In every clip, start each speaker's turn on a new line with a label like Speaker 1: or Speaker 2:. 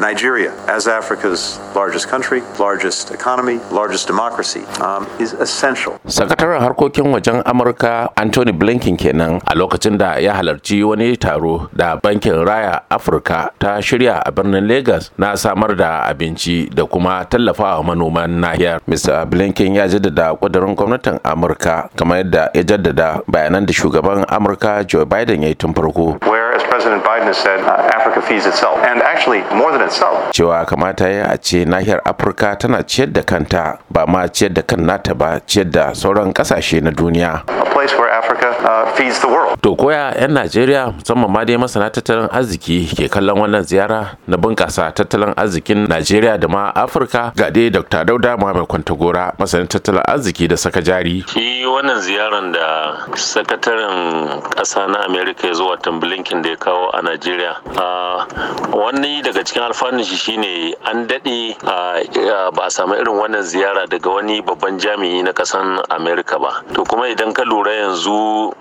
Speaker 1: Nigeria, as Africa's largest country, largest economy, largest democracy, um, is essential.
Speaker 2: Sakataren harkokin wajen Amurka Anthony Blinken kenan a lokacin da ya halarci wani taro da Bankin Raya Afirka ta shirya a birnin Lagos na samar da abinci da kuma tallafawa manoman nahiyar. Mr. Blinken ya jaddada kudurin gwamnatin Amurka kamar yadda ya jaddada bayanan da shugaban Amurka Joe Biden ya yi tun farko.
Speaker 1: As President Biden has said, uh, Africa feeds itself, and actually more than itself.
Speaker 2: Cewa kamata ya a ce nahiyar Afirka tana ciyar da kanta ba ma ciyar da kan nata ba ciyar da sauran ƙasashe na duniya.
Speaker 1: A place where Africa uh, feeds the world.
Speaker 2: To koya 'yan Najeriya musamman ma dai masana tattalin arziki ke kallon wannan ziyara na bunƙasa tattalin arzikin Najeriya da ma Afirka ga dai Dr. Dauda Muhammad Kwantagora masanin tattalin arziki da saka jari.
Speaker 3: Wannan ziyaran da sakataren ƙasa na Amerika ya zo watan Blinken da ya kawo a Najeriya. Wani daga cikin alfanun shi shine an daɗe ba a samu irin wannan ziyara daga wani babban jami'i na ƙasan Amerika ba. To kuma idan ka lura yanzu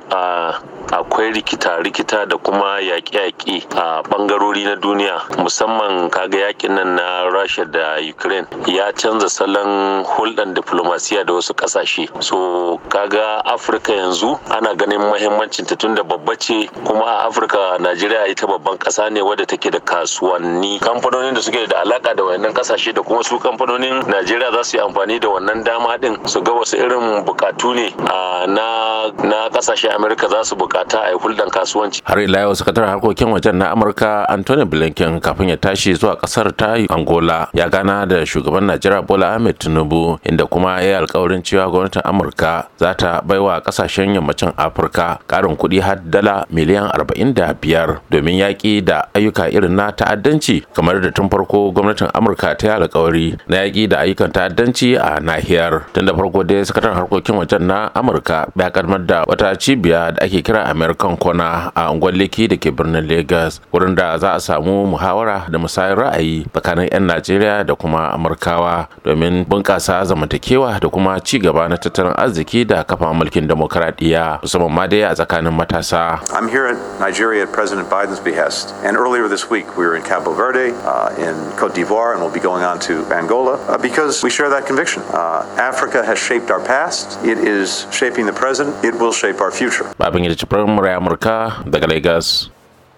Speaker 3: akwai rikita-rikita da kuma yaƙe-yaƙe a ɓangarori na duniya. Musamman kaga yaƙin nan na rasha da ukraine ya canza salon hulɗar diplomasiya da wasu ƙasashe. So kaga afirka yanzu ana ganin mahimmancin ta tunda babba ce kuma a afirka najeriya ita babban ƙasa ne wadda take da kasuwanni. Kamfanonin da suke da alaka da wayannan ƙasashe da kuma su kamfanonin najeriya za su yi amfani da wannan dama din su ga wasu irin bukatu ne na ƙasashen amurka za su buƙata a yi hulɗar kasuwanci.
Speaker 2: Har ila yau sakataren harkokin wajen na amurka anthony blinken kafin ya tashi zuwa ƙasar ta angola ya gana da shugaban najeriya bola ahmed tinubu inda kuma ya yi alkawarin cewa gwamnatin amurka za ta baiwa ƙasashen yammacin afirka karin kuɗi har dala miliyan arba'in da biyar domin yaƙi da ayyuka irin na ta'addanci kamar da tun farko gwamnatin amurka ta yi alkawari na yaƙi da ayyukan ta'addanci a nahiyar. Tun da farko dai sakataren harkokin wajen na amurka ya kaddamar da wata cibiya da ake kira american kona a unguwar leki da ke birnin lagos wurin da za a samu muhawara da musayar ra'ayi tsakanin 'yan najeriya da kuma amurkawa domin bunƙasa zamantakewa da kuma ci gaba na tattalin arziki da kafa mulkin demokaradiyya musamman ma dai a tsakanin matasa
Speaker 1: I'm here in Nigeria at President Biden's behest, and earlier this week we were in Cabo Verde, uh, in Cote d'Ivoire, and we'll be going on to Angola uh, because we share that conviction. Uh, Africa has shaped our past, it is shaping the present, it will shape our future.
Speaker 2: Murai amurka daga lagos.